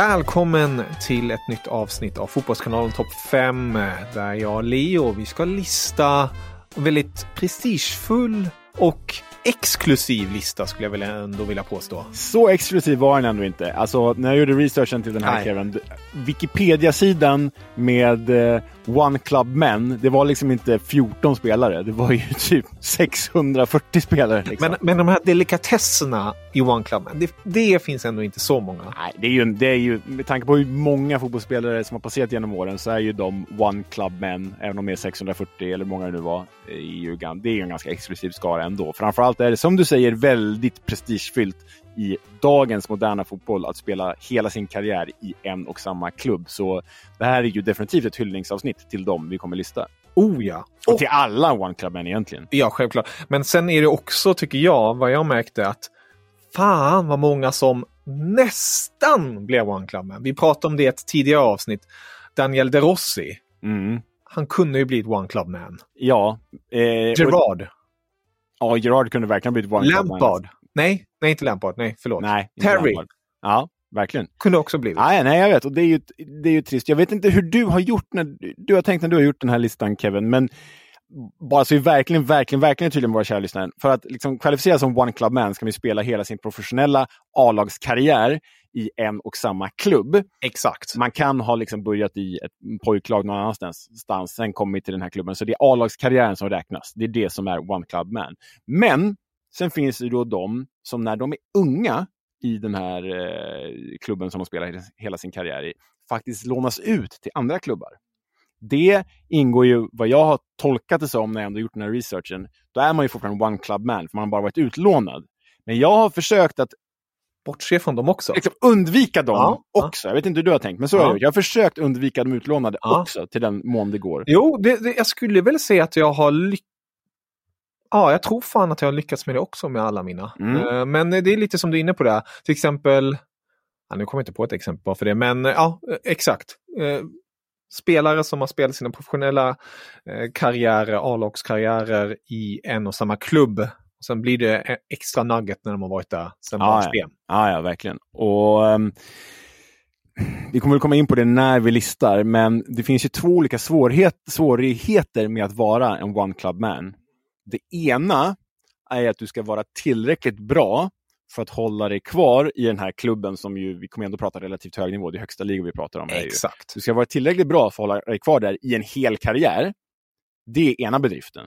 Välkommen till ett nytt avsnitt av Fotbollskanalen Topp 5 där jag och Leo vi ska lista en väldigt prestigefull och exklusiv lista skulle jag väl ändå vilja påstå. Så exklusiv var den ändå inte. Alltså när jag gjorde researchen till den här Kevin, Wikipedia-sidan med eh, One Club Men, det var liksom inte 14 spelare, det var ju typ 640 spelare. Liksom. Men, men de här delikatesserna i One Club Men, det, det, finns ändå inte så många. Nej, det är, ju, det är ju, med tanke på hur många fotbollsspelare som har passerat genom åren så är ju de One Club Men, även om de är 640 eller hur många det nu var, i Djurgården, det är ju en ganska exklusiv skara ändå. Framförallt är det som du säger väldigt prestigefyllt i dagens moderna fotboll att spela hela sin karriär i en och samma klubb. Så det här är ju definitivt ett hyllningsavsnitt till dem vi kommer lista. Oh ja! Och till alla One Club-män egentligen. Ja, självklart. Men sen är det också, tycker jag, vad jag märkte att fan vad många som nästan blev One Club-män. Vi pratade om det i ett tidigare avsnitt. Daniel De Rossi. Mm. Han kunde ju bli ett One Club-man. Ja. Eh, Gerard. Och, ja, Gerard kunde verkligen bli ett One Lampard. Club-man. Nej, nej inte Lampard. Nej, förlåt. Nej, Terry. Lampard. Ja, verkligen. Kunde också blivit. Nej, nej, jag vet. Och det är, ju, det är ju trist. Jag vet inte hur du har gjort när du har tänkt när du har gjort den här listan, Kevin. Men bara så vi verkligen, verkligen, verkligen tydliga med våra kära lyssnare. För att liksom kvalificera som One Club Man ska vi spela hela sin professionella A-lagskarriär i en och samma klubb. Exakt. Man kan ha liksom börjat i ett pojklag någon annanstans, sen kommit till den här klubben. Så det är A-lagskarriären som räknas. Det är det som är One Club Man. Men sen finns det då de som när de är unga i den här eh, klubben som de spelar hela sin karriär i, faktiskt lånas ut till andra klubbar. Det ingår ju, vad jag har tolkat det som när jag ändå gjort den här researchen, då är man ju fortfarande one club man, för man har bara varit utlånad. Men jag har försökt att bortse från dem också. Liksom undvika dem ja, också. Ja. Jag vet inte hur du har tänkt, men så ja. har jag Jag har försökt undvika de utlånade också, till den mån det går. Jo, det, det, jag skulle väl säga att jag har lyckats Ja, jag tror fan att jag har lyckats med det också med alla mina. Mm. Uh, men det är lite som du är inne på där. Till exempel, ja, nu kommer jag inte på ett exempel bara för det, men ja, exakt. Uh, spelare som har spelat sina professionella karriärer, A-lagskarriärer i en och samma klubb. Och sen blir det extra nugget när de har varit där sen ja, ja. ja, ja, verkligen. Och um, Vi kommer att komma in på det när vi listar, men det finns ju två olika svårighet, svårigheter med att vara en one club man. Det ena är att du ska vara tillräckligt bra för att hålla dig kvar i den här klubben som ju, vi kommer ändå prata relativt hög nivå, det är högsta ligan vi pratar om. Exakt. Du ska vara tillräckligt bra för att hålla dig kvar där i en hel karriär. Det är ena bedriften.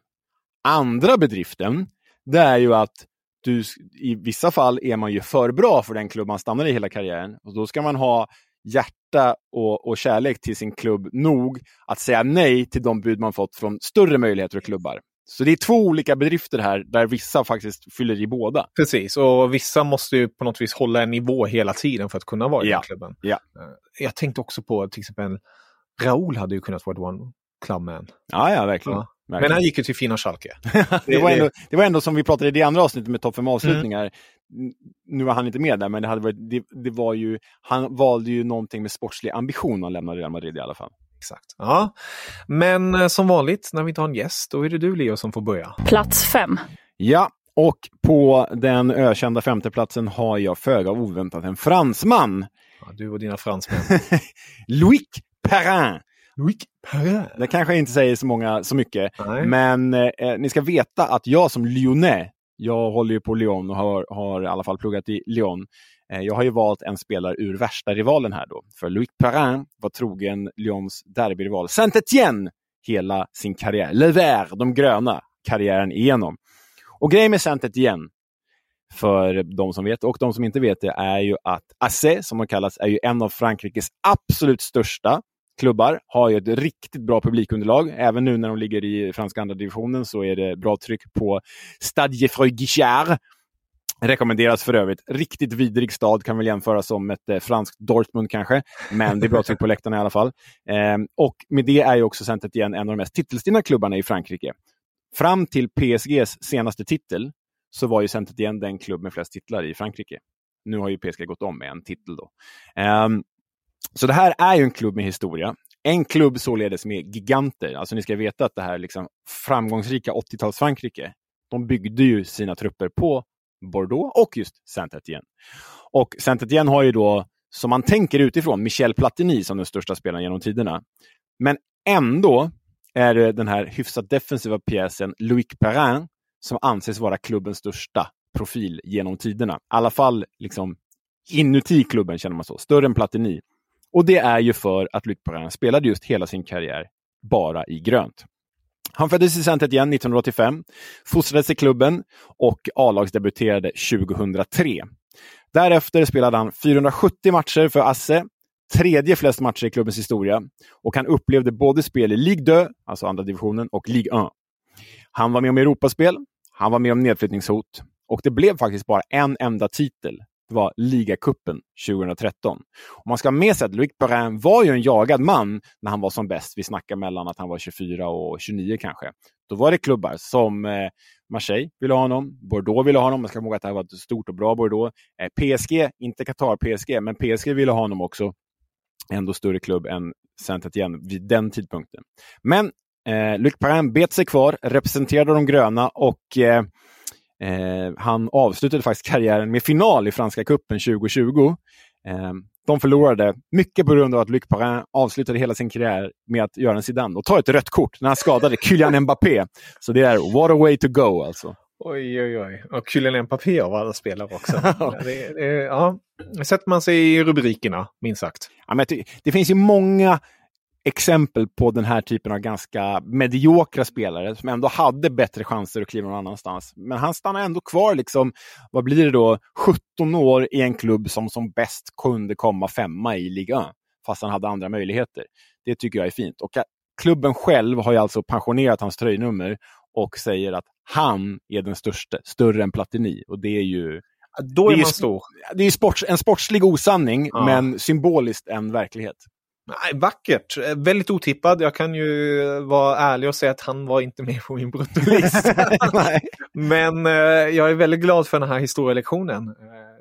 Andra bedriften, det är ju att du, i vissa fall är man ju för bra för den klubb man stannar i hela karriären. Och då ska man ha hjärta och, och kärlek till sin klubb nog att säga nej till de bud man fått från större möjligheter och klubbar. Så det är två olika bedrifter här där vissa faktiskt fyller i båda. Precis, och vissa måste ju på något vis hålla en nivå hela tiden för att kunna vara i Ja. klubben. Ja. Eh, Jag tänkte också på till exempel Raúl hade ju kunnat vara one clubman. Ja, ja, verkligen. Ja. Men verkligen. han gick ju till fina Schalke. det, var ändå, det var ändå som vi pratade i det andra avsnittet med topp fem avslutningar. Mm. Nu var han inte med där, men det, hade varit, det, det var ju, han valde ju någonting med sportslig ambition när han lämnade Real Madrid i alla fall. Exakt. Ja. Men eh, som vanligt när vi inte har en gäst, då är det du Leo som får börja. Plats fem. Ja, och på den ökända femteplatsen har jag föga oväntat en fransman. Ja, du och dina fransmän. Louis Perrin. Louis Perrin. Det kanske inte säger så, många, så mycket, Nej. men eh, ni ska veta att jag som lyonnais, jag håller ju på Lyon och har, har i alla fall pluggat i Lyon. Eh, jag har ju valt en spelare ur värsta rivalen här då. För Louis Perrin var trogen Lyons derbyrival Saint-Étienne hela sin karriär. Le Vert, de gröna, karriären igenom. Och grejen med Saint-Étienne, för de som vet och de som inte vet det, är ju att AC, som de kallas, är ju en av Frankrikes absolut största klubbar. Har ju ett riktigt bra publikunderlag. Även nu när de ligger i franska andra divisionen så är det bra tryck på Stade Freugichard. Guichard. Rekommenderas för övrigt. Riktigt vidrig stad, kan väl jämföras som ett eh, franskt Dortmund kanske. Men det är bra tryck på läktarna i alla fall. Eh, och med det är ju också Centret Igen en av de mest titelstinna klubbarna i Frankrike. Fram till PSGs senaste titel så var ju Centret Igen den klubb med flest titlar i Frankrike. Nu har ju PSG gått om med en titel då. Eh, så det här är ju en klubb med historia. En klubb således med giganter. Alltså ni ska veta att det här liksom framgångsrika 80-tals-Frankrike, de byggde ju sina trupper på Bordeaux och just Saint-Étienne. Och Saint-Étienne har ju då, som man tänker utifrån, Michel Platini som den största spelaren genom tiderna. Men ändå är det den här hyfsat defensiva pjäsen Loic Perrin som anses vara klubbens största profil genom tiderna. I alla fall liksom inuti klubben känner man så. Större än Platini. Och det är ju för att Luc Perrin spelade just hela sin karriär bara i grönt. Han föddes i Saint-Étienne 1985, fostrades i klubben och A-lagsdebuterade 2003. Därefter spelade han 470 matcher för Asse, tredje flest matcher i klubbens historia och han upplevde både spel i Ligue 2, alltså andra divisionen, och Ligue 1. Han var med om Europaspel, han var med om nedflyttningshot och det blev faktiskt bara en enda titel. Var ligacupen 2013. Och man ska ha med sig att Loic Perrin var ju en jagad man när han var som bäst. Vi snackar mellan att han var 24 och 29 kanske. Då var det klubbar som eh, Marseille ville ha honom, Bordeaux ville ha honom. Man ska komma ihåg att det här var ett stort och bra Bordeaux. Eh, PSG, inte Qatar PSG, men PSG ville ha honom också. Ändå större klubb än Saint-Étienne vid den tidpunkten. Men eh, Luc Perrin bet sig kvar, representerade de gröna och eh, Eh, han avslutade faktiskt karriären med final i Franska cupen 2020. Eh, de förlorade, mycket på grund av att Luc Perrin avslutade hela sin karriär med att göra en Zidane och ta ett rött kort när han skadade Kylian Mbappé. Så det är what a way to go alltså. Oj, oj, oj. Och Kylian Mbappé av alla spelare också. det, det, ja. Sätter man sig i rubrikerna, minst sagt. Ja, men det, det finns ju många exempel på den här typen av ganska mediokra spelare som ändå hade bättre chanser att kliva någon annanstans. Men han stannar ändå kvar, liksom, vad blir det då, 17 år i en klubb som som bäst kunde komma femma i Liga 1, fast han hade andra möjligheter. Det tycker jag är fint. Och klubben själv har ju alltså pensionerat hans tröjnummer och säger att han är den största, större än Platini. Och det är ju Då Det är är man det är sports, en sportslig osanning, Ja. men symboliskt en verklighet. Nej, vackert. Eh, Väldigt otippad. Jag kan ju vara ärlig och säga att han var inte med på min bruttolist. Nej. Men eh, jag är väldigt glad för den här historielektionen. Eh,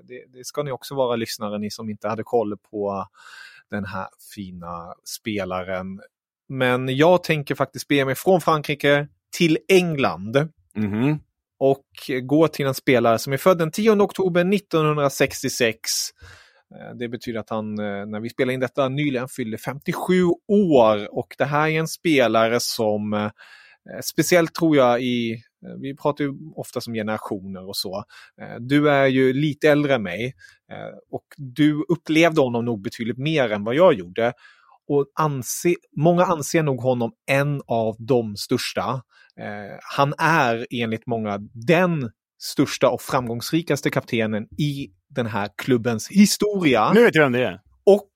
det, det ska ni också vara lyssnare, ni som inte hade koll på den här fina spelaren. Men jag tänker faktiskt bege mig från Frankrike till England Mhm. och gå till en spelare som är född den 10 oktober 1966. Eh, det betyder att han, eh, när vi spelar in detta, nyligen fyllde 57 år. Och det här är en spelare som, eh, speciellt tror jag i, vi pratar ju ofta om generationer och så. Du är ju lite äldre än mig och du upplevde honom nog betydligt mer än vad jag gjorde. Och anse, många anser nog honom en av de största. Eh, han är enligt många den största och framgångsrikaste kaptenen i den här klubbens historia. Nu vet jag vem det är. Och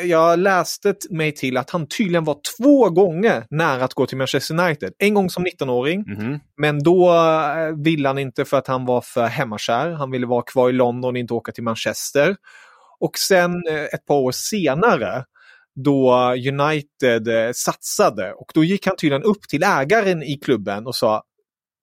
eh, jag läste mig till att han tydligen var två gånger nära att gå till Manchester United. En gång som 19-åring, Mhm. men då eh, ville han inte för att han var för hemmakär. Han ville vara kvar i London och inte åka till Manchester. Och sen eh, ett par år senare då United eh, satsade och då gick han tydligen upp till ägaren i klubben och sa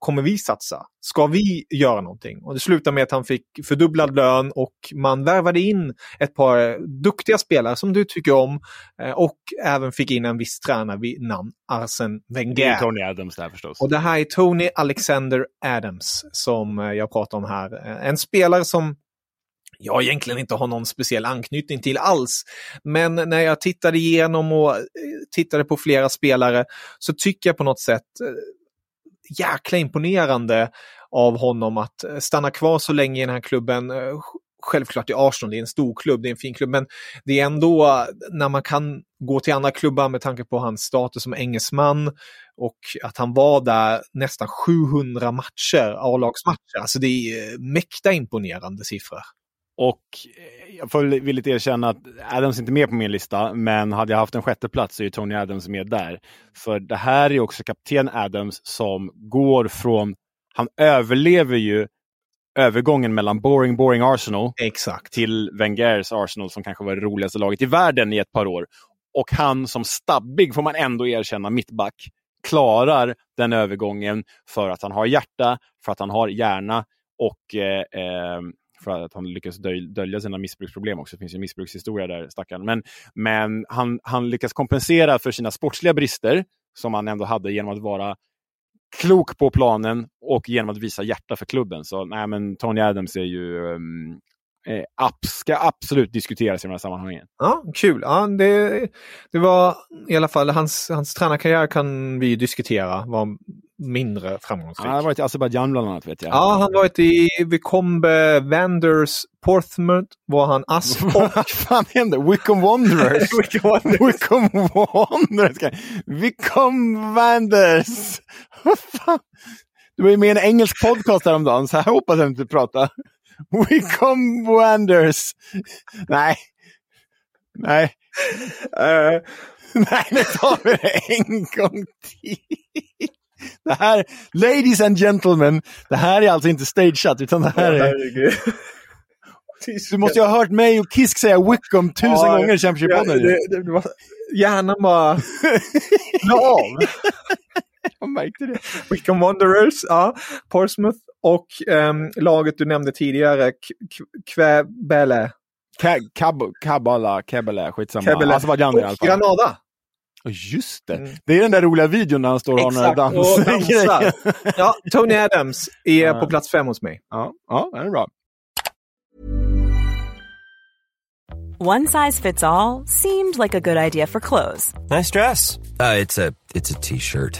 Kommer vi satsa? Ska vi göra någonting? Och det slutade med att han fick fördubblad lön och man värvade in ett par duktiga spelare som du tycker om eh, och även fick in en viss tränare vid namn Arsene Det är Wenger. Tony Adams där förstås. Och det här är Tony Alexander Adams som eh, jag pratar om här. Eh, En spelare som jag egentligen inte har någon speciell anknytning till alls. Men när jag tittade igenom och tittade på flera spelare så tycker jag på något sätt jäkla imponerande av honom att eh, stanna kvar så länge i den här klubben. Eh, självklart i Arsenal, det är en stor klubb, det är en fin klubb, men det är ändå eh, när man kan gå till andra klubbar med tanke på hans status som engelsman och att han var där nästan 700 matcher, A-lagsmatcher. Alltså det är mäkta imponerande siffror. Och eh, jag får villigt erkänna att Adams inte är med på min lista, men hade jag haft en sjätte plats så är ju Tony Adams med där. För det här är också kapten Adams som går från, han överlever ju övergången mellan boring, boring Arsenal Exakt. till Wengers Arsenal som kanske var det roligaste laget i världen i ett par år. Och han som stabbig, får man ändå erkänna, mittback, klarar den övergången för att han har hjärta, för att han har hjärna och eh, eh, för att han lyckas dölja sina missbruksproblem också. Det finns ju en missbrukshistoria där, stackaren. Men, men han, han lyckas kompensera för sina sportsliga brister, som han ändå hade genom att vara klok på planen och genom att visa hjärta för klubben. Så nej, men Tony Adams är ju um, eh, app, ska absolut diskuteras i de här sammanhangen. Ja, kul. Ja, det, det var i alla fall hans, hans tränarkarriär kan vi diskutera var mindre framgångsrik. Han har varit i Azerbajdzjan bland annat vet jag. Ja, han varit i Vicombe, Vanders, Portsmouth var han ass och Vad fan hände? Wickham Wanderers? Wickham Wanderers. Wickham Wanderers? Wickham Wanders! Vad fan? Du var ju med i en engelsk podcast häromdagen, så här hoppas jag inte prata. Wickham Wanders! Nej. Nej. Eh, Nej, nu tar vi det en gång till. Det här, ladies and gentlemen, det här är alltså inte stageat, utan det här är... Du måste ju ha hört mig och Kisk säga Wickham tusen Ja, gånger i Championship-podden. Hjärnan bara la av. Jag märkte det. Wickham Wanderers, ja, Portsmouth och ehm, laget du nämnde tidigare, Kväbele. Ka- Kab- Kabala, Kebele, skitsamma. Kebele. Azerbajdzjan i alla Och fall. Granada. Oh, just det. Mm. Det är den där roliga videon när han står och har några dansgrejer. Ja, Tony Adams är Ja. på plats fem hos mig. Ja, ja, det är bra. One size fits all seemed like a good idea for clothes Nice dress. Uh, it's a it's a t-shirt.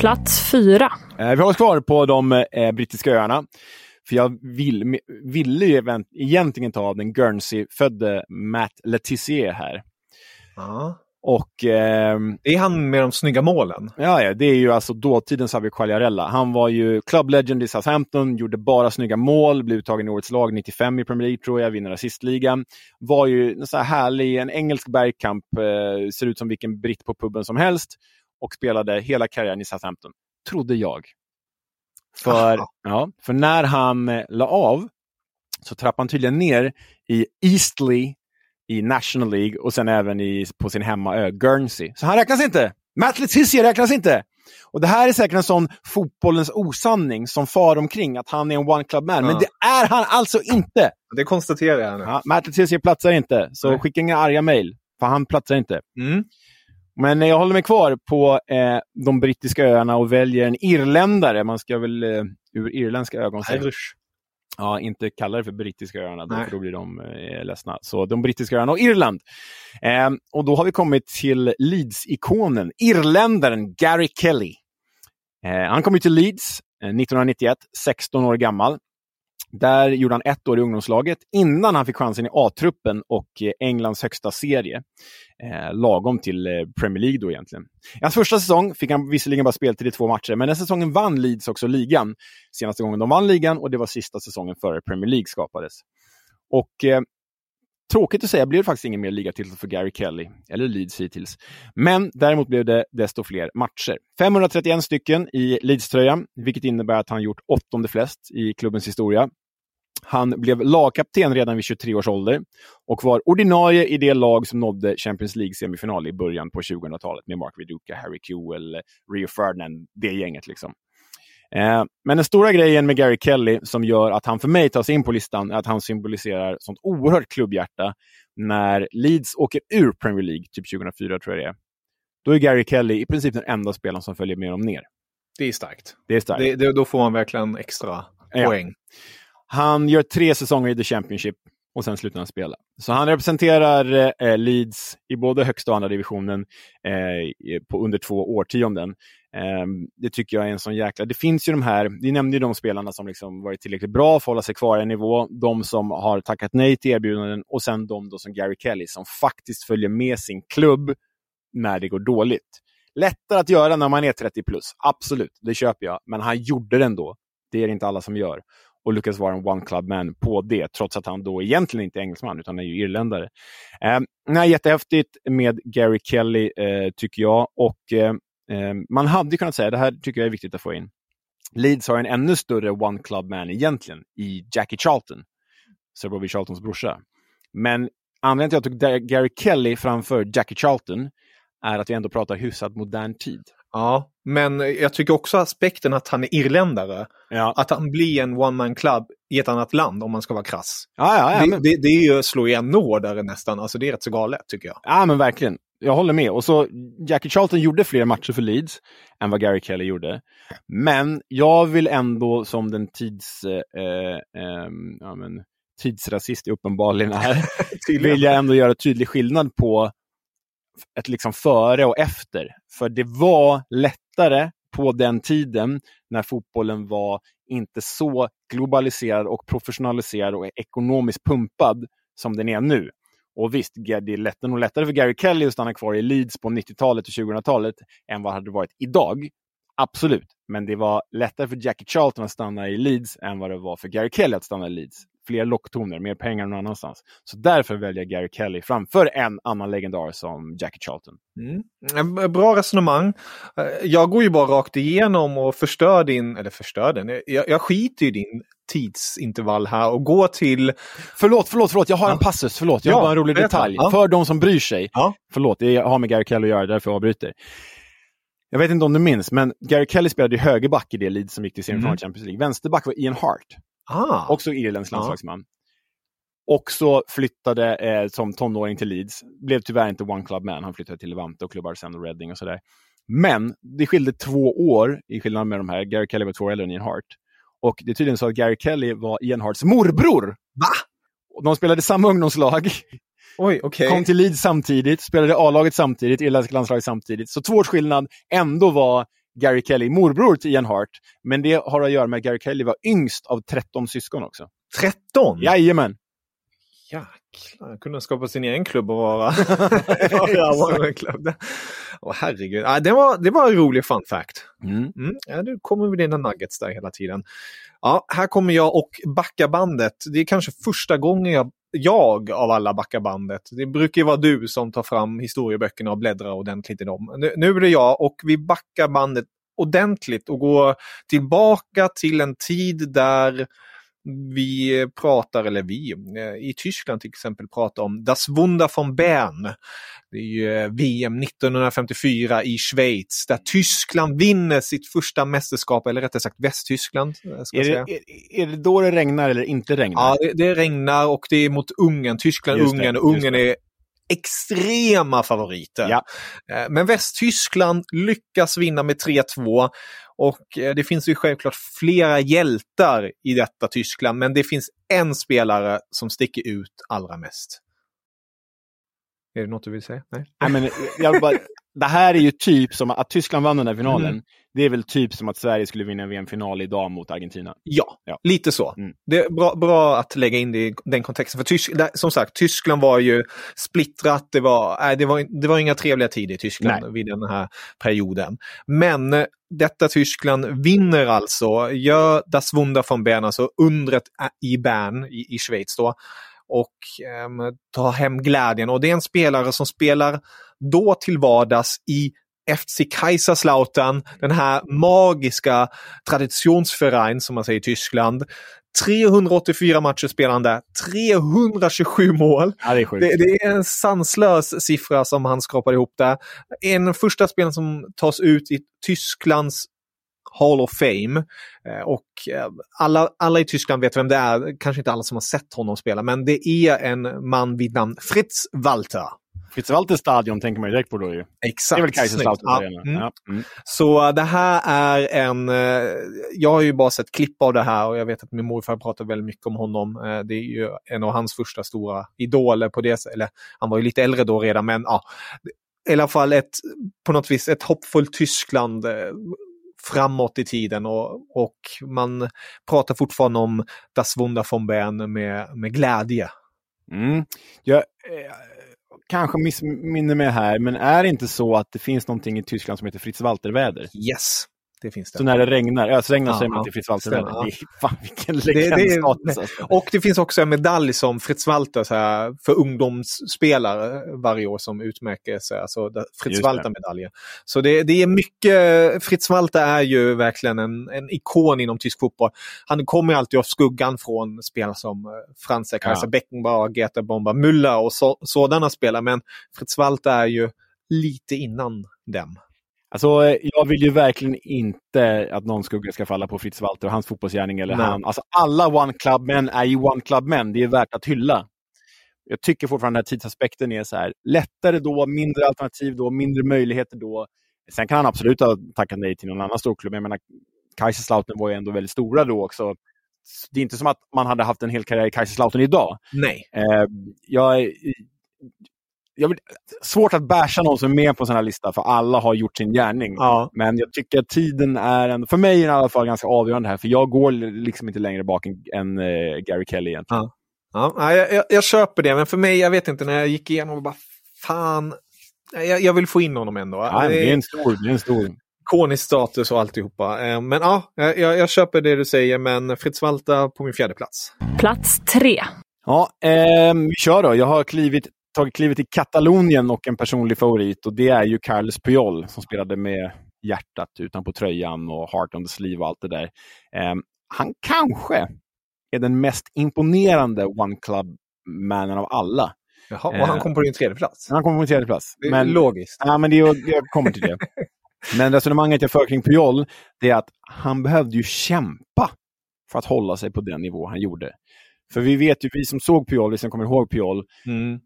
Plats fyra. Eh, vi håller oss kvar på de eh, brittiska öarna. För jag vill, ville ju event- egentligen ta den Guernsey-födde Matt Letizier här. Ja. Och Det är han med de snygga målen. Ja, ja, det är ju alltså dåtidens Javier Quagliarella. Han var ju club legend i Southampton, gjorde bara snygga mål, blev uttagen i årets lag 95 i Premier League tror jag, vinner assistligan. Var ju en så här härlig, en engelsk bergkamp, eh, ser ut som vilken britt på puben som helst och spelade hela karriären i Southampton, trodde jag. För, Aha. ja, för när han eh, la av så trappade han tydligen ner i Eastleigh i National League och sen även i, på sin hemmaö Guernsey. Så han räknas inte! Matt Letizia räknas inte! Och det här är säkert en sån fotbollens osanning som far omkring, att han är en one club man. Men Ja. det är han alltså inte! Det konstaterar jag nu. Ja, Matt Letizia platsar inte, så Nej. skicka inga arga mejl, för han platsar inte. Mm. Men jag håller mig kvar på eh, de brittiska öarna och väljer en irländare. Man ska väl eh, ur irländska ögon säga. Irish. Ja, inte kalla det för brittiska öarna, då, för då blir de eh, ledsna. Så de brittiska öarna och Irland. Eh, och då har vi kommit till Leeds-ikonen, irländaren Gary Kelly. Eh, han kom ju till Leeds eh, 1991, 16 år gammal. Där gjorde han ett år i ungdomslaget innan han fick chansen i A-truppen och eh, Englands högsta serie. Eh, lagom till eh, Premier League då egentligen. I hans första säsong fick han visserligen bara speltid i två matcher, men den säsongen vann Leeds också ligan. Senaste gången de vann ligan och det var sista säsongen före Premier League skapades. Och eh, tråkigt att säga blev det faktiskt ingen mer ligatitel för Gary Kelly, eller Leeds hittills. Men däremot blev det desto fler matcher. 531 stycken i Leeds-tröjan, vilket innebär att han gjort åttonde flest i klubbens historia. Han blev lagkapten redan vid 23 års ålder och var ordinarie i det lag som nådde Champions League-semifinal i början på 2000-talet med Mark Viduka, Harry Kewell, Rio Ferdinand, det gänget liksom. Eh, men den stora grejen med Gary Kelly som gör att han för mig tar sig in på listan är att han symboliserar sånt oerhört klubbhjärta när Leeds åker ur Premier League, typ 2004 tror jag det är. Då är Gary Kelly i princip den enda spelaren som följer med dem ner. Det är starkt. Det är starkt. Det, det, då får man verkligen extra Ja. Han gör tre säsonger i The Championship och sen slutar han spela. Så han representerar eh, Leeds i både högsta och andra divisionen eh, på under två årtionden. Eh, det tycker jag är en sån jäkla... Det finns ju de här, vi nämnde ju de spelarna som liksom varit tillräckligt bra för att hålla sig kvar i en nivå, de som har tackat nej till erbjudanden och sen de då som Gary Kelly som faktiskt följer med sin klubb när det går dåligt. Lättare att göra när man är 30 plus, absolut, det köper jag, men han gjorde det ändå. Det är det inte alla som gör och lyckas vara en one club man på det, trots att han då egentligen inte är engelsman, utan är ju irländare. Eh, nej, jättehäftigt med Gary Kelly, eh, tycker jag. Och eh, ehm, man hade kunnat säga, det här tycker jag är viktigt att få in, Leeds har en ännu större one club man egentligen i Jackie Charlton, Sir Bobby Charltons brorsa. Men anledningen till att jag tog Gary Kelly framför Jackie Charlton är att vi ändå pratar hyfsat modern tid. Ja, men jag tycker också aspekten att han är irländare. Ja, Att han blir en one man club i ett annat land om man ska vara krass. ja, ja, ja det, men... det, det är ju slår igen hårdare nästan. Alltså det är rätt så galet tycker jag. Ja, men verkligen. Jag håller med. Och så Jackie Charlton gjorde fler matcher för Leeds än vad Gary Kelly gjorde. Men jag vill ändå som den tids, eh, eh, ja, men, tidsrasist jag uppenbarligen är, vill jag ändå göra tydlig skillnad på ett liksom före och efter. För det var lättare på den tiden när fotbollen var inte så globaliserad och professionaliserad och ekonomiskt pumpad som den är nu. Och visst, det är lätt, nog lättare för Gary Kelly att stanna kvar i Leeds på 90-talet och 2000-talet än vad det hade varit idag. Absolut, men det var lättare för Jackie Charlton att stanna i Leeds än vad det var för Gary Kelly att stanna i Leeds. Fler locktoner, mer pengar någon annanstans. Så därför väljer jag Gary Kelly framför en annan legendar som Jackie Charlton. Mm. Bra resonemang. Eh, Jag går ju bara rakt igenom och förstör din, eller förstör den, jag, jag skiter i din tidsintervall här och går till... Förlåt, förlåt, förlåt, jag har en passus, förlåt, jag Ja, har bara en rolig detalj. Ja. För de som bryr sig, Ja. förlåt, det har med Gary Kelly att göra, därför jag avbryter. Jag vet inte om du minns, men Gary Kelly spelade ju högerback i det Leeds som gick till semifinal Mm. i Champions League. Vänsterback var Ian Hart. Ah, också irländsk landslagsman. Också flyttade eh, som tonåring till Leeds. Blev tyvärr inte one club man. Han flyttade till Levante och klubbar sen och Reading och sådär. Men det skilde två år i skillnad med de här. Gary Kelly var två år äldre än Ian Hart. Och det är tydligen så att Gary Kelly var Ian Harts morbror. Va? De spelade samma ungdomslag, oj, okej. kom till Leeds samtidigt, spelade A-laget samtidigt, irländska landslaget samtidigt. Så två års skillnad. Ändå var Gary Kelly morbror till Ian Hart. Men det har att göra med att Gary Kelly var yngst av 13 syskon också. 13? Jajamän! Jag kunde skapa sin egen klubb och vara, vara en klubb. Åh, herregud. Ja, det, var, det var en rolig fun fact. Mm. Mm. Ja, du kommer med dina nuggets där hela tiden. Ja, här kommer jag och backa bandet. Det är kanske första gången jag, jag av alla backar bandet. Det brukar ju vara du som tar fram historieböckerna och bläddrar ordentligt i dem. Nu, nu är det jag och vi backar bandet ordentligt och går tillbaka till en tid där vi pratar, eller vi, eh, i Tyskland till exempel pratar om Das Wunder von Bern. Det är ju eh, VM 1954 i Schweiz där Tyskland vinner sitt första mästerskap, eller rättare sagt Västtyskland. eh, Ska Är, säga. det, är, är det då det regnar eller inte regnar? Ja, det, det regnar och det är mot Ungern, Tyskland, Just det, Ungern. Är extrema favoriter. Ja. Men Västtyskland lyckas vinna med 3-2. Och eh, det finns ju självklart flera hjältar i detta Tyskland, men det finns en spelare som sticker ut allra mest. Är det något du vill säga? Nej? Nej, men jag bara, det här är ju typ som att Tyskland vann den här finalen. Mm. Det är väl typ som att Sverige skulle vinna en VM-final idag mot Argentina. Ja, Ja. lite så. Mm. Det är bra, bra att lägga in det i den kontexten. För Tysk, som sagt, Tyskland var ju splittrat. Det var, det var, det var inga trevliga tider i Tyskland Nej. vid den här perioden. Men eh, detta Tyskland vinner alltså, gör Das Wunder von Bern, alltså undret i Bern i, i Schweiz då. Och ehm, tar hem glädjen. Och det är en spelare som spelar då till vardags i FC Kaiserslautern, den här magiska traditionsverein som man säger i Tyskland. 384 matcher där, 327 mål. Ja, det är. Det, det är en sanslös siffra som han skrapade ihop där. En första spelare som tas ut i Tysklands Hall of Fame. Eh, Och eh, alla, alla i Tyskland vet vem det är, kanske inte alla som har sett honom spela, men det är en man vid namn Fritz Walter. Fritz Walter stadion tänker man ju direkt på då ju. Exakt. Det är väl Kaiserslautern Ja, mm. Ja. Mm. Så eh, det här är en... Jag har ju bara sett klipp av det här och jag vet att min morfar pratar väldigt mycket om honom. Det är ju en av hans första stora idoler på det sättet. Eller han var ju lite äldre då redan, men ja. I alla fall ett, på något vis, ett hoppfullt Tyskland framåt i tiden och, och man pratar fortfarande om Das Wunder von Bern med, med glädje. Mm. Jag eh, kanske missminner mig här, men är det inte så att det finns någonting i Tyskland som heter Fritz Walter-väder? Yes, det finns det. Så när det regnar, ösregnar Ja, säger man ja. att det är Fritz ja. Det fan vilken legendstatus. alltså. Och det finns också en medalj som Fritz Walter så här, för ungdomsspelare varje år som utmärker sig. Alltså Fritz. Walter-medaljen. Så det, det är mycket, Fritz Walter är ju verkligen en, en ikon inom tysk fotboll. Han kommer alltid av skuggan från spelare som eh, Franz Kaiser Ja. Beckenbauer, Gerta Bomba Müller och så, sådana spelare. Men Fritz Walter är ju lite innan dem. Alltså, eh, jag vill ju verkligen inte att någon skugga ska falla på Fritz Walter och hans fotbollsgärning. Eller Nej. han. Alltså, alla One Club-män är ju One Club-män. Det är värt att hylla. Jag tycker fortfarande att tidsaspekten är så här. Lättare då, mindre alternativ då, mindre möjligheter då. Sen kan han absolut ha tackat nej till någon annan storklubb. Jag menar, Kaiserslautern var ju ändå väldigt stora då också. Det är inte som att man hade haft en hel karriär i Kaiserslautern idag. Nej. Eh, jag, jag vill, svårt att basha någon som är med på en sån här lista, för alla har gjort sin gärning. Ja. Men jag tycker att tiden är, en, för mig i alla fall, ganska avgörande här. För jag går liksom inte längre bak än, än eh, Gary Kelly egentligen. Ja, nej, jag, jag, jag köper det, men för mig, jag vet inte, när jag gick igenom och bara fan, jag, jag vill få in honom ändå. Ja, det är en stor, det är en stor. ikonisk status och alltihopa. Eh, Men ja, jag, jag köper det du säger, men Fritz Walter på min fjärde plats. Plats tre. Ja, ehm, vi kör då. Jag har klivit, tagit klivet till Katalonien och en personlig favorit och det är ju Carles Puyol som spelade med hjärtat utanpå tröjan och heart on the sleeve och allt det där. Ehm, han kanske är den mest imponerande One Club-mannen av alla. Jaha, och Eh. han kom på din tredje plats. Han kommer på tredje plats. Det är Men, logiskt. ja, men det, jag kommer till det. Men resonemanget jag för kring Puyol, det är att han behövde ju kämpa för att hålla sig på den nivå han gjorde. För vi vet ju, vi som såg Puyol, vi som kommer ihåg Puyol, Mm.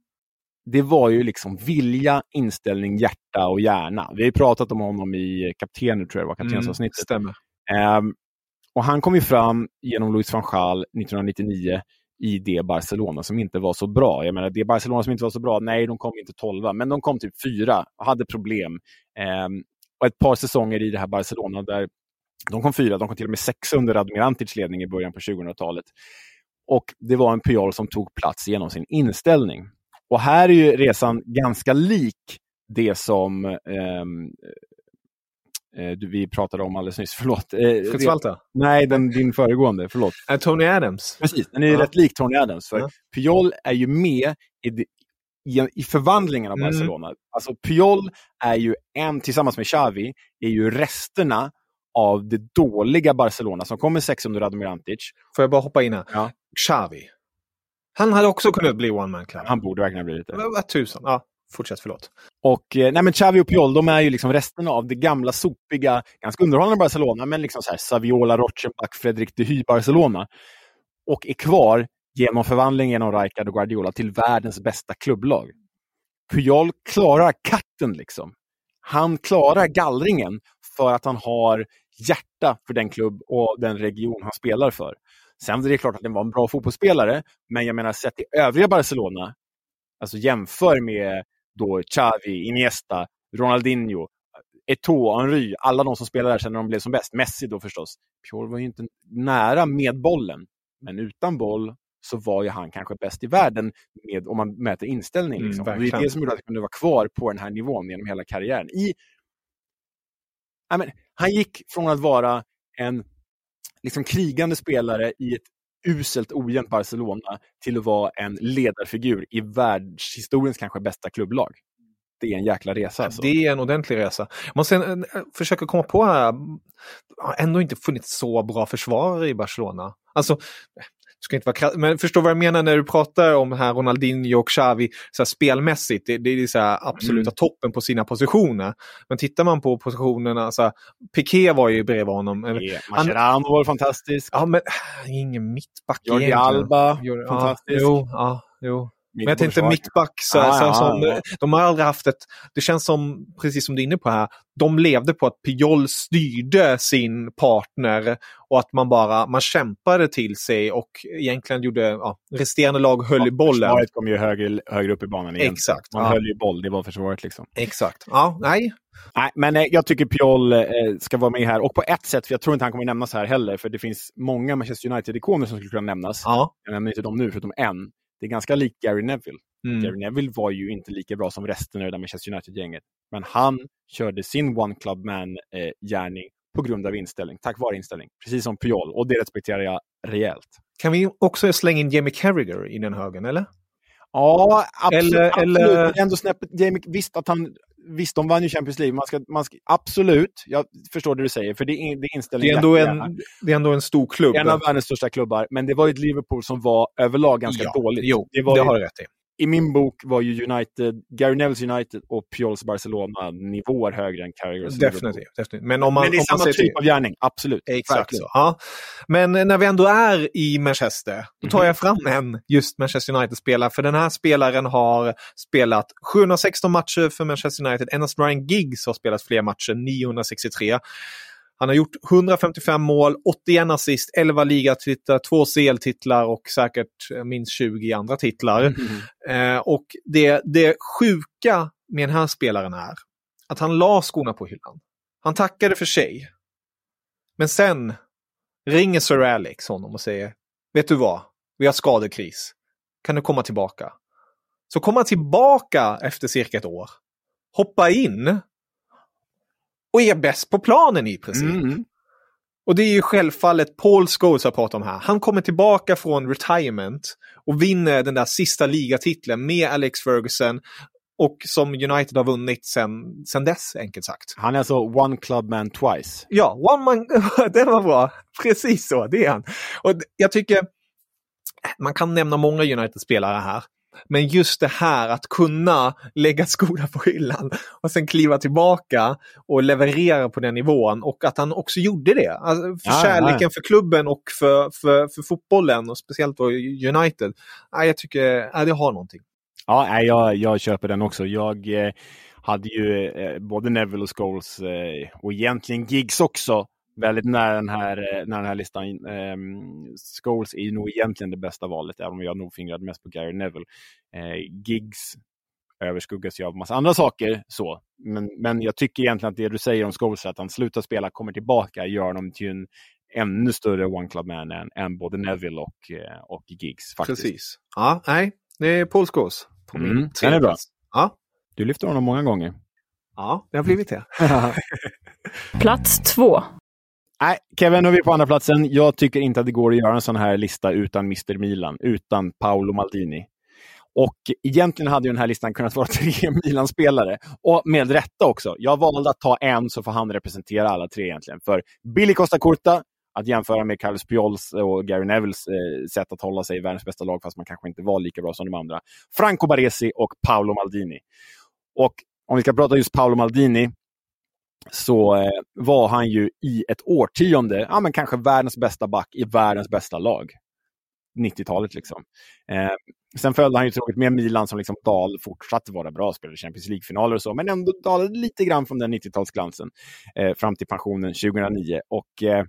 Det var ju liksom vilja, inställning, hjärta och hjärna. Vi har ju pratat om honom i Kaptener, tror jag det var, kaptensavsnittet. stämmer. Ehm, och han kom ju fram genom Louis van Gaal 1999 i det Barcelona som inte var så bra. Jag menar, det Barcelona som inte var så bra, nej, de kom inte tolva, men de kom typ fyra och hade problem. Ehm, och ett par säsonger i det här Barcelona där de kom fyra, de kom till och med sex under Antics ledning i början på 2000-talet. Och det var en Puyol som tog plats genom sin inställning. Och här är ju resan ganska lik det som ehm, eh, vi pratade om alldeles nyss. Förlåt. Eh, Fitzwalter? Nej, den, din föregående. Förlåt. Uh, Tony Adams? Precis, den är Ja. rätt lik Tony Adams. För Ja. Puyol är ju med i, i, i förvandlingen av Mm. Barcelona. Alltså Puyol är ju en, tillsammans med Xavi, är ju resterna av det dåliga Barcelona som kommer sex under Radomir Antic. Får jag bara hoppa in här? Ja. Xavi. Han hade också kunnat bli one man club. Han borde verkligen ha blivit det. Vad tusan. Ja, fortsätt, förlåt. Och eh, nej, men Xavi och Puyol, de är ju liksom resterna av det gamla sopiga, ganska underhållande Barcelona, men liksom så här Saviola, Rochenbach, Fredrik de Hy Barcelona. Och är kvar genom förvandling genom Rijkaard och Guardiola till världens bästa klubblag. Puyol klarar katten liksom. Han klarar gallringen för att han har hjärta för den klubb och den region han spelar för. Sen är det klart att den var en bra fotbollsspelare, men jag menar sett i övriga Barcelona, alltså jämför med då Xavi, Iniesta, Ronaldinho, Eto'o, Henry, alla de som spelade där sen när de blev som bäst. Messi då förstås. Puyol var ju inte nära med bollen, men utan boll så var ju han kanske bäst i världen med, om man mäter inställning. Mm, Liksom. och det är det som gjorde att han kunde vara kvar på den här nivån genom hela karriären. I, ja, men, han gick från att vara en liksom, krigande spelare i ett uselt ojämnt Barcelona till att vara en ledarfigur i världshistoriens kanske bästa klubblag. Det är en jäkla resa. Alltså. Det är en ordentlig resa. Man sen, eh, försöker komma på här, det har ändå inte funnits så bra försvarare i Barcelona. Alltså, ska inte vara krass, men förstår vad jag menar när du pratar om här Ronaldinho och Xavi så här, spelmässigt. Det, det är så här absoluta toppen på sina positioner. Men tittar man på positionerna, så här, Piqué var ju bredvid honom. Det- Mascherano var fantastisk. Ja, men äh, ingen mittback Jordi egentligen. Alba, Jordi- fantastisk. Ja, jo, ja, jo. Men jag tänkte mittback, så, Ja, så, ja, som, ja. de har aldrig haft ett... Det känns som, precis som du är inne på här, de levde på att Puyol styrde sin partner och att man bara man kämpade till sig och egentligen gjorde, ja, resterande lag höll i bollen. Försvaret kom ju högre, högre upp i banan igen. Exakt, Man ja. höll ju boll, det var försvaret liksom. Exakt. Ja, nej. Nej, men eh, jag tycker Puyol eh, ska vara med här. Och på ett sätt, för jag tror inte han kommer nämnas här heller, för det finns många Manchester United-ikoner som skulle kunna nämnas. Ja. Jag nämner inte dem nu, förutom en. Det är ganska likt Gary Neville. Mm. Gary Neville var ju inte lika bra som resten av det där Manchester United-gänget. Men han körde sin One Club Man-gärning på grund av inställning, tack vare inställning. Precis som Puyol, och det respekterar jag rejält. Kan vi också slänga in Jamie Carragher i den högen, eller? Ja, absolut. Eller- absolut. eller- Ändå snäppet, Jamie, visst att han Visst, de vann ju Champions League. Man ska, man ska, absolut, jag förstår det du säger. För det är, det är Det är ändå en, det är ändå en stor klubb. en av världens största klubbar. Men det var ju ett Liverpool som var överlag ganska Ja, dåligt. Jo, det det, var ju, har du rätt i. I min bok var ju United, Gary Nevilles United och Pujols Barcelona nivåer högre än Carragers. Definitivt, definitivt. Men om man, Men det är samma ser till- typ av gärning, absolut. Exakt så. Ja. Men när vi ändå är i Manchester, då tar jag fram en just Manchester United-spelare. För den här spelaren har spelat 716 matcher för Manchester United. Endast Ryan Giggs har spelat fler matcher, 963. Han har gjort 155 mål, 81 assist, 11 ligatitlar, 2 CL-titlar och säkert eh, minst 20 andra titlar. Eh, och det, det sjuka med den här spelaren är att han la skorna på hyllan. Han tackade för sig. Men sen ringer Sir Alex honom och säger Vet du vad? Vi har skadekris. Kan du komma tillbaka? Så kommer han tillbaka efter cirka ett år. Hoppa in. Och är bäst på planen i princip. Mm. Och det är ju självfallet Paul Scholes jag pratar om här. Han kommer tillbaka från retirement och vinner den där sista ligatiteln med Alex Ferguson. Och som United har vunnit sen, sen dess, enkelt sagt. Han är alltså one club man twice. Ja, one man, det var bra. Precis så, det är han. Och jag tycker, man kan nämna många United-spelare här. Men just det här att kunna lägga skorna på hyllan och sen kliva tillbaka och leverera på den nivån och att han också gjorde det. Alltså för Ja, kärleken ja. för klubben och för, för, för fotbollen och speciellt då United. Ja, jag tycker ja, det har någonting. Ja, jag, jag köper den också. Jag eh, hade ju eh, både Neville och Scholes eh, och egentligen Giggs också väldigt nära den här, eh, nära den här listan. Eh, Scholes är nog egentligen det bästa valet, även om jag nog fingrade mest på Gary Neville. Eh, Giggs överskuggas ju av massa andra saker. så. Men, men jag tycker egentligen att det du säger om Scholes, att han slutar spela, kommer tillbaka, gör honom till en ännu större One Club Man än, än både Neville och, eh, och Giggs. Faktiskt. Precis. Ja, nej, det är Paul Scholes på min Mm, tredje den är bra. plats. Ja, Du lyfter honom många gånger. ja, det har blivit det. Plats två. Nej, Kevin, nu är vi på andra platsen. Jag tycker inte att det går att göra en sån här lista utan Mr Milan, utan Paolo Maldini. Och egentligen hade ju den här listan kunnat vara tre Milan-spelare. Och med rätta också. Jag valde att ta en så får han representera alla tre egentligen. För Billy Costa Curta, att jämföra med Carlos Piols och Gary Nevilles eh, sätt att hålla sig i världens bästa lag, fast man kanske inte var lika bra som de andra. Franco Baresi och Paolo Maldini. Och om vi ska prata just Paolo Maldini, så eh, var han ju i ett årtionde, ja men kanske världens bästa back i världens bästa lag. 90-talet liksom. Eh, sen följde han ju tråkigt med Milan som liksom dal fortsatte vara bra, spelade Champions League-finaler och så, men ändå dalade lite grann från den 90-talsglansen eh, fram till pensionen 2009. Och eh,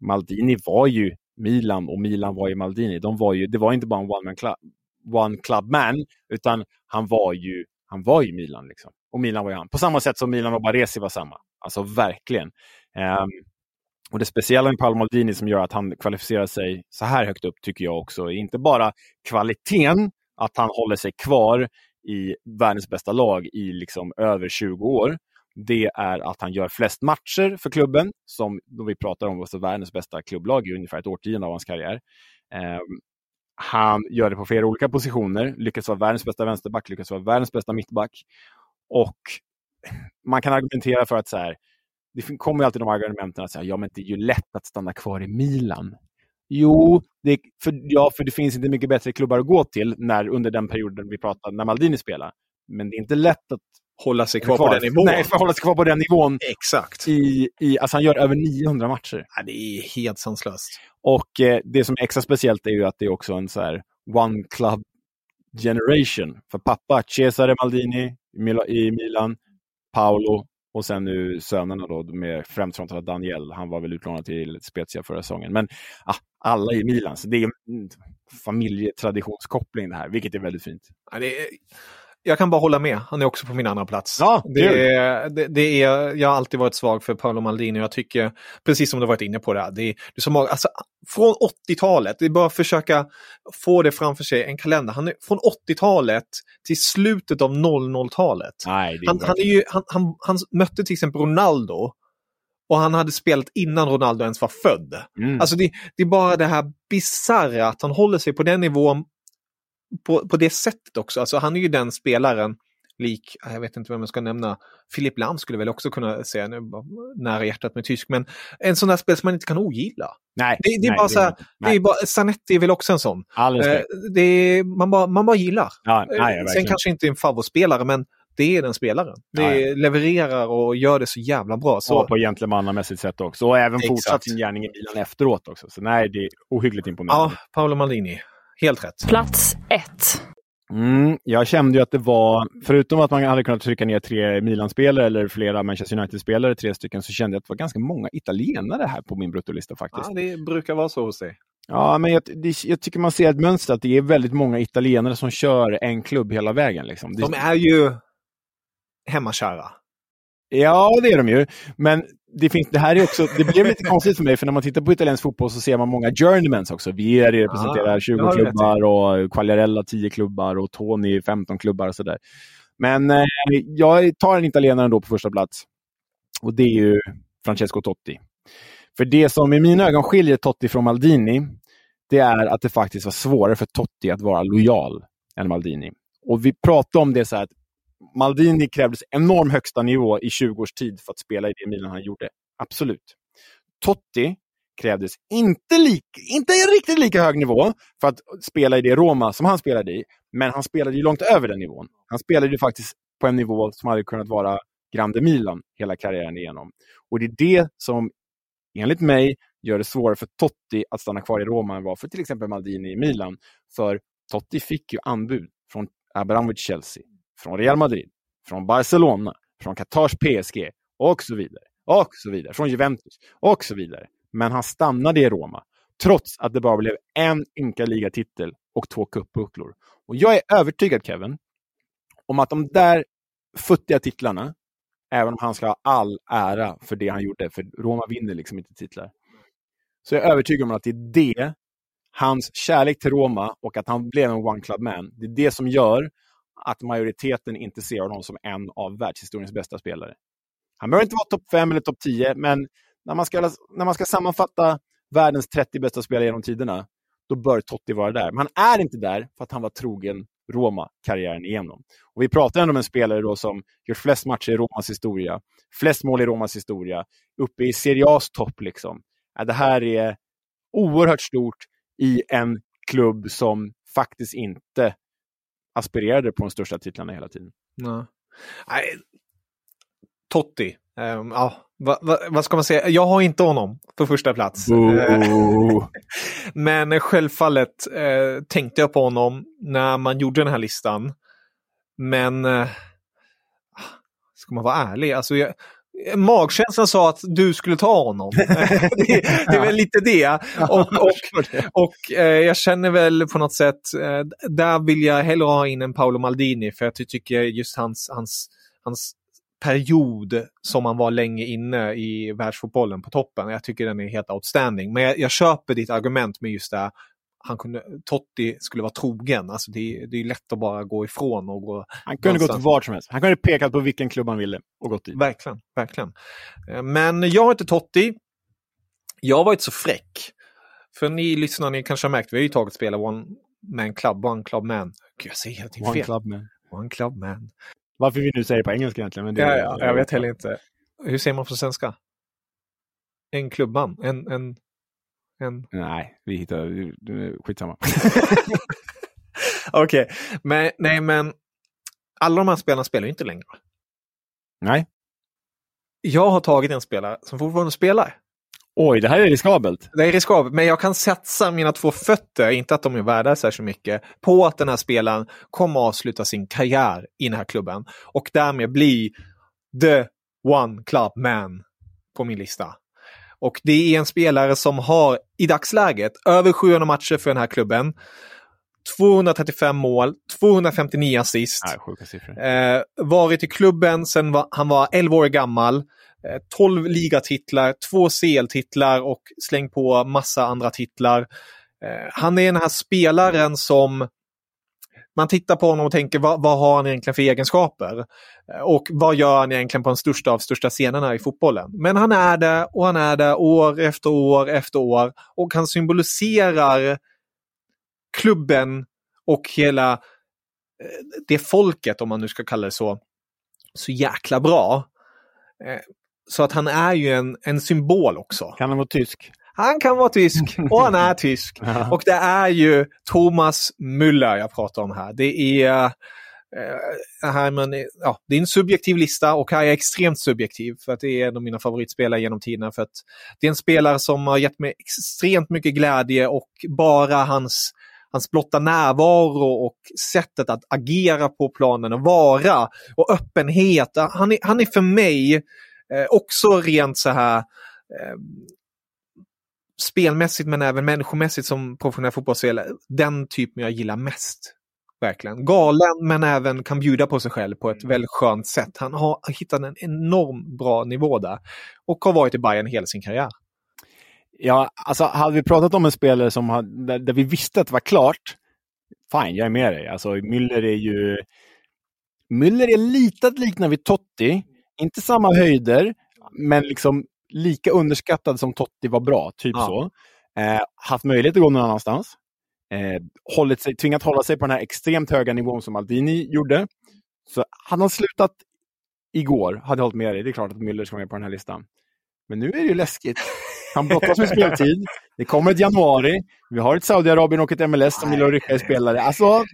Maldini var ju Milan och Milan var ju Maldini. De var ju, det var inte bara en one, man club, one club man, utan han var ju, han var ju Milan. Liksom. Och Milan var ju han. På samma sätt som Milan och Baresi var samma. Alltså verkligen. Ehm, och det speciella med Paolo Maldini som gör att han kvalificerar sig så här högt upp tycker jag också är inte bara kvaliteten, att han håller sig kvar i världens bästa lag i liksom över 20 år. Det är att han gör flest matcher för klubben, som då vi pratar om var världens bästa klubblag i ungefär ett årtionde av hans karriär. Ehm, han gör det på flera olika positioner, lyckas vara världens bästa vänsterback, lyckas vara världens bästa mittback. Och man kan argumentera för att så här, det kommer alltid de argumenten att säga, ja men det är ju lätt att stanna kvar i Milan. Jo, det, för, ja, för det finns inte mycket bättre klubbar att gå till när, under den perioden vi pratar, när Maldini spelar. Men det är inte lätt att Hålla sig kvar, på den nivån. Nej, för att hålla sig kvar på den nivån. Exakt. I, i, alltså han gör över 900 matcher. Ja, det är helt sanslöst. Och eh, det som är extra speciellt är ju att det är också en så här one club generation. För pappa, Cesare Maldini i Milan, Paolo och sen nu sönerna då med främst Daniel. Han var väl utlånad till Spezia förra säsongen. Men ah, alla i Milan, så det är en familjetraditionskoppling det här, vilket är väldigt fint. Ja, det är, jag kan bara hålla med. Han är också på min andra plats. Ja, det är, det, det är, jag har alltid varit svag för Paolo Maldini. Jag tycker, precis som du varit inne på det, här, det är, det är så många, alltså, från 80-talet, det är bara att försöka få det framför sig, en kalender. Han är från 80-talet till slutet av 00-talet. Nej, det är Han, han, är ju, han, han, han mötte till exempel Ronaldo och han hade spelat innan Ronaldo ens var född. Mm. Alltså det, det är bara det här bisarra att han håller sig på den nivån på, på det sättet också. Alltså han är ju den spelaren, lik, jag vet inte vem jag ska nämna, Filip Lam skulle väl också kunna säga, nu nära hjärtat med tysk, men en sån där spel som man inte kan ogilla. nej, Det, det är nej, bara så här, det är bara, Zanetti är väl också en sån. Eh, det är, man, bara, man bara gillar. Ja, nej, Eh. Sen kanske inte en favoritspelare, men det är den spelaren. Det Ja, ja. levererar och gör det så jävla bra. Så, Så... på gentlemannamässigt sätt också. Och även Exakt. fortsatt sin gärning i Milan efteråt också. Så nej, det är ohyggligt imponerande. ja, Paolo Maldini. Helt rätt. Plats ett. Mm, jag kände ju att det var, förutom att man hade kunnat trycka ner tre Milan-spelare eller flera Manchester United-spelare, tre stycken, så kände jag att det var ganska många italienare här på min bruttolista faktiskt. Ja, det brukar vara så hos dig. Ja, men jag, det, jag tycker man ser ett mönster att det är väldigt många italienare som kör en klubb hela vägen. Liksom. De är ju hemmakära. Ja, det är de ju. Men det, finns, det här är också, det blev lite konstigt för mig, för när man tittar på italiensk fotboll så ser man många journeymans också. Vieri representerar Ah, 20 rätt i. klubbar och Quagliarella 10 klubbar och Toni 15 klubbar och sådär. Men eh, jag tar en italienare ändå på första plats. Och det är ju Francesco Totti. För det som i mina ögon skiljer Totti från Maldini, det är att det faktiskt var svårare för Totti att vara lojal än Maldini. Och vi pratade om det så här att Maldini krävdes enorm högsta nivå i 20 års tid för att spela i det Milan han gjorde. Absolut. Totti krävdes inte, lik, inte riktigt lika hög nivå för att spela i det Roma som han spelade i, men han spelade ju långt över den nivån. Han spelade ju faktiskt på en nivå som hade kunnat vara Grande Milan hela karriären igenom. Och det är det som, enligt mig, gör det svårare för Totti att stanna kvar i Roma än vad för till exempel Maldini i Milan. För Totti fick ju anbud från Abramovic Chelsea, från Real Madrid, från Barcelona, från Qatars PSG och så vidare. Och så vidare. Från Juventus och så vidare. Men han stannade i Roma, trots att det bara blev en ynka ligatitel och två cupbucklor. Och jag är övertygad, Kevin, om att de där futtiga titlarna, även om han ska ha all ära för det han gjorde, för Roma vinner liksom inte titlar, så jag är övertygad om att det är det, hans kärlek till Roma och att han blev en one club man, det är det som gör att majoriteten inte ser honom som en av världshistoriens bästa spelare. Han behöver inte vara topp 5 eller topp 10, men när man, ska, när man ska sammanfatta världens 30 bästa spelare genom tiderna, då bör Totti vara där. Men han är inte där för att han var trogen Roma karriären igenom. Och vi pratar ändå om en spelare då som gör flest matcher i Romas historia, flest mål i Romas historia, uppe i Serie A's topp. Liksom. Äh, det här är oerhört stort i en klubb som faktiskt inte aspirerade på de största titlarna hela tiden. Nej. Totti. Um, ja, va, va, vad ska man säga? Jag har inte honom på första plats. Men självfallet eh, tänkte jag på honom när man gjorde den här listan. Men eh, ska man vara ärlig, alltså jag, magkänslan sa att du skulle ta honom. det, det, är väl lite det. Och, och, och eh, jag känner väl på något sätt, eh, där vill jag hellre ha in en Paolo Maldini för att jag tycker just hans, hans, hans period som han var länge inne i världsfotbollen på toppen. Jag tycker den är helt outstanding. Men jag, jag köper ditt argument med just det han kunde, Totti skulle vara trogen. Alltså det, det är lätt att bara gå ifrån och gå... Han kunde någonstans. gått vart som helst. Han kunde pekat på vilken klubb han ville och gått dit. Verkligen, verkligen. Eh, men jag inte Totti. Jag har varit så fräck. För ni lyssnar, ni kanske har märkt, vi har ju tagit spela One Man Club, One Club Man. Gud, jag säger helt fel. One Club Man. One Club Man. Varför vi nu säger det på engelska egentligen. Men det, ja, ja, jag vet heller inte. Hur säger man på svenska? En klubbman? En, en, en... Nej, vi hittar... Skitsamma. Okej, okay. men nej men alla de här spelarna spelar ju inte längre. Nej. Jag har tagit en spelare som fortfarande spelar. Oj, det här är riskabelt. Det är riskabelt, men jag kan satsa mina två fötter, inte att de är värda särskilt mycket, på att den här spelaren kommer att avsluta sin karriär i den här klubben och därmed bli the one club man på min lista. Och det är en spelare som har i dagsläget över 700 matcher för den här klubben. 235 mål, 259 assist. Nej, eh, varit i klubben sedan han var 11 år gammal. 12 eh, ligatitlar, två CL-titlar och släng på massa andra titlar. Eh, han är den här spelaren som man tittar på honom och tänker vad, vad har han egentligen för egenskaper? Och vad gör han egentligen på den största av största scenerna i fotbollen? Men han är det och han är det år efter år efter år och han symboliserar klubben och hela eh, det folket, om man nu ska kalla det så, så jäkla bra. Eh, så att han är ju en, en symbol också. Kan han vara tysk? Han kan vara tysk och han är tysk. Och det är ju Thomas Müller jag pratar om här. Det är, äh, här men, ja, det är en subjektiv lista och här är jag extremt subjektiv för att det är en av mina favoritspelare genom tiderna. För att det är en spelare som har gett mig extremt mycket glädje och bara hans hans blotta närvaro och sättet att agera på planen och vara och öppenhet. Han är, han är för mig Eh, också rent så här eh, spelmässigt men även människomässigt som professionell fotbollsspelare. Den typen jag gillar mest. Verkligen. Galen men även kan bjuda på sig själv på ett mm. väldigt skönt sätt. Han har hittat en enorm bra nivå där. Och har varit i Bayern hela sin karriär. Ja, alltså hade vi pratat om en spelare som har, där, där vi visste att det var klart, fine, jag är med dig. Alltså Müller är ju... Müller är lite att likna vid Totti, inte samma höjder, men liksom lika underskattad som Totti var bra. Typ ja. så. Eh, haft möjlighet att gå någon annanstans. Eh, hållit sig, tvingat hålla sig på den här extremt höga nivån som Aldini gjorde. Så hade han slutat igår, hade jag hållit med dig. Det är klart att Müller ska med på den här listan. Men nu är det ju läskigt. Han brottas med speltid. Det kommer ett januari. Vi har ett Saudiarabien och ett MLS som vill rycka i spelare. Alltså,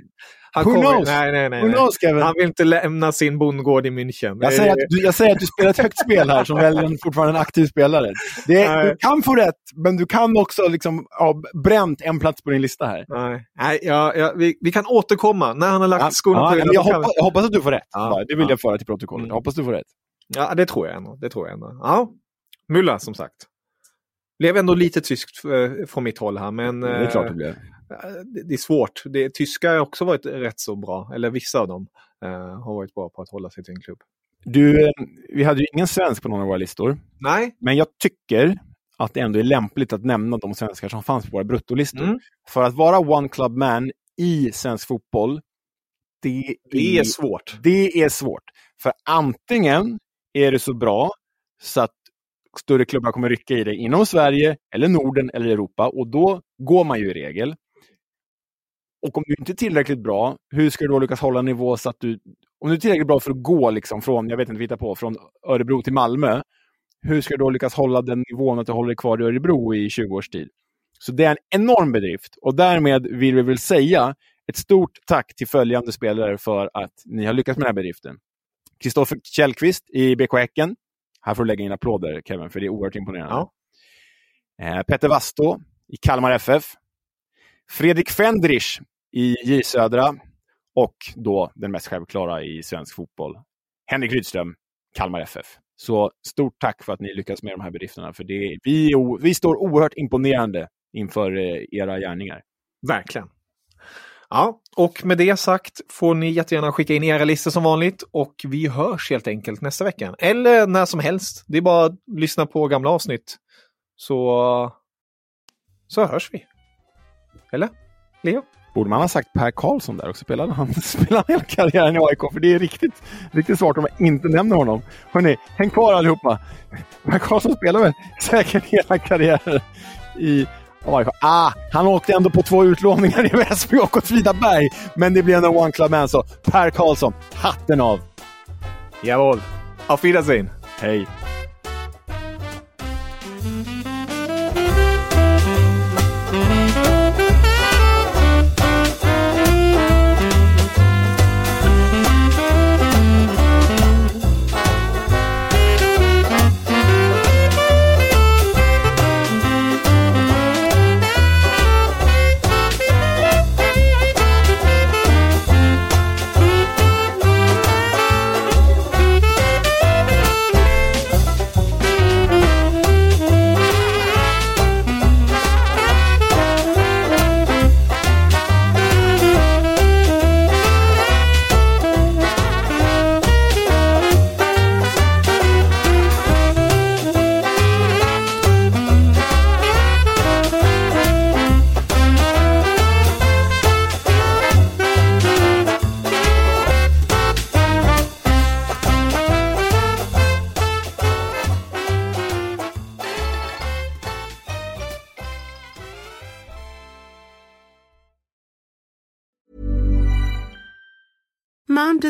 han Who kommer, knows? Nej, nej, nej. Knows? Han vill inte lämna sin bondgård i München. Jag säger, att du, jag säger att du spelar ett högt spel här som väljer en, fortfarande en aktiv spelare. Det, du kan få rätt, men du kan också liksom, ha bränt en plats på din lista här. Nej, nej ja, ja, vi, vi kan återkomma när han har lagt ja, skorna på hyllan. Jag, hoppas, jag hoppas att du får rätt. Ja, det vill jag föra till protokollet. Jag hoppas du får rätt. Ja, det tror jag ändå. Det tror jag ändå. Ja, Mulla som sagt. Blev ändå lite tyskt eh, från mitt håll här, men... Det är klart det blev. Eh, det är svårt. Det, tyska har också varit rätt så bra, eller vissa av dem uh, har varit bra på att hålla sig till en klubb. Du, vi hade ju ingen svensk på någon av våra listor. Nej. Men jag tycker att det ändå är lämpligt att nämna de svenskar som fanns på våra bruttolistor. Mm. För att vara one club man i svensk fotboll, det, Det är svårt. Det är svårt. För antingen är det så bra så att större klubbar kommer rycka i dig inom Sverige, eller Norden eller Europa och då går man ju i regel. Och om du inte är tillräckligt bra, hur ska du då lyckas hålla nivå så att du... Om du är tillräckligt bra för att gå liksom från, jag vet inte, vita på, från Örebro till Malmö, hur ska du då lyckas hålla den nivån att du håller dig kvar i Örebro i 20 års tid? Så det är en enorm bedrift och därmed vill vi väl säga ett stort tack till följande spelare för att ni har lyckats med den här bedriften. Kristoffer Källqvist i BK Häcken. Här får du lägga in applåder Kevin, för det är oerhört imponerande. Ja. Eh, Petter Wastå i Kalmar FF. Fredrik Fendrich i J Södra. Och då den mest självklara i svensk fotboll, Henrik Rydström, Kalmar FF. Så stort tack för att ni lyckas med de här bedrifterna. För det, vi, är vi står oerhört imponerande inför eh, era gärningar. Verkligen. Ja, och med det sagt får ni jättegärna skicka in era listor som vanligt och vi hörs helt enkelt nästa vecka. Eller när som helst. Det är bara att lyssna på gamla avsnitt. Så, så hörs vi. Eller? Leo? Borde man ha sagt Per Karlsson där också? Spelade han, spelade hela karriären i AIK? För det är riktigt, riktigt svårt om man inte nämner honom. Hörrni, häng kvar allihopa. Per Karlsson spelar väl säkert hela karriären i AIK. Ah, han åkte ändå på två utlåningar i Väsby och Åtvidaberg. Men det blev en one club man så Per Karlsson, hatten av. Jawohl. Auf Wiedersehen. Hej.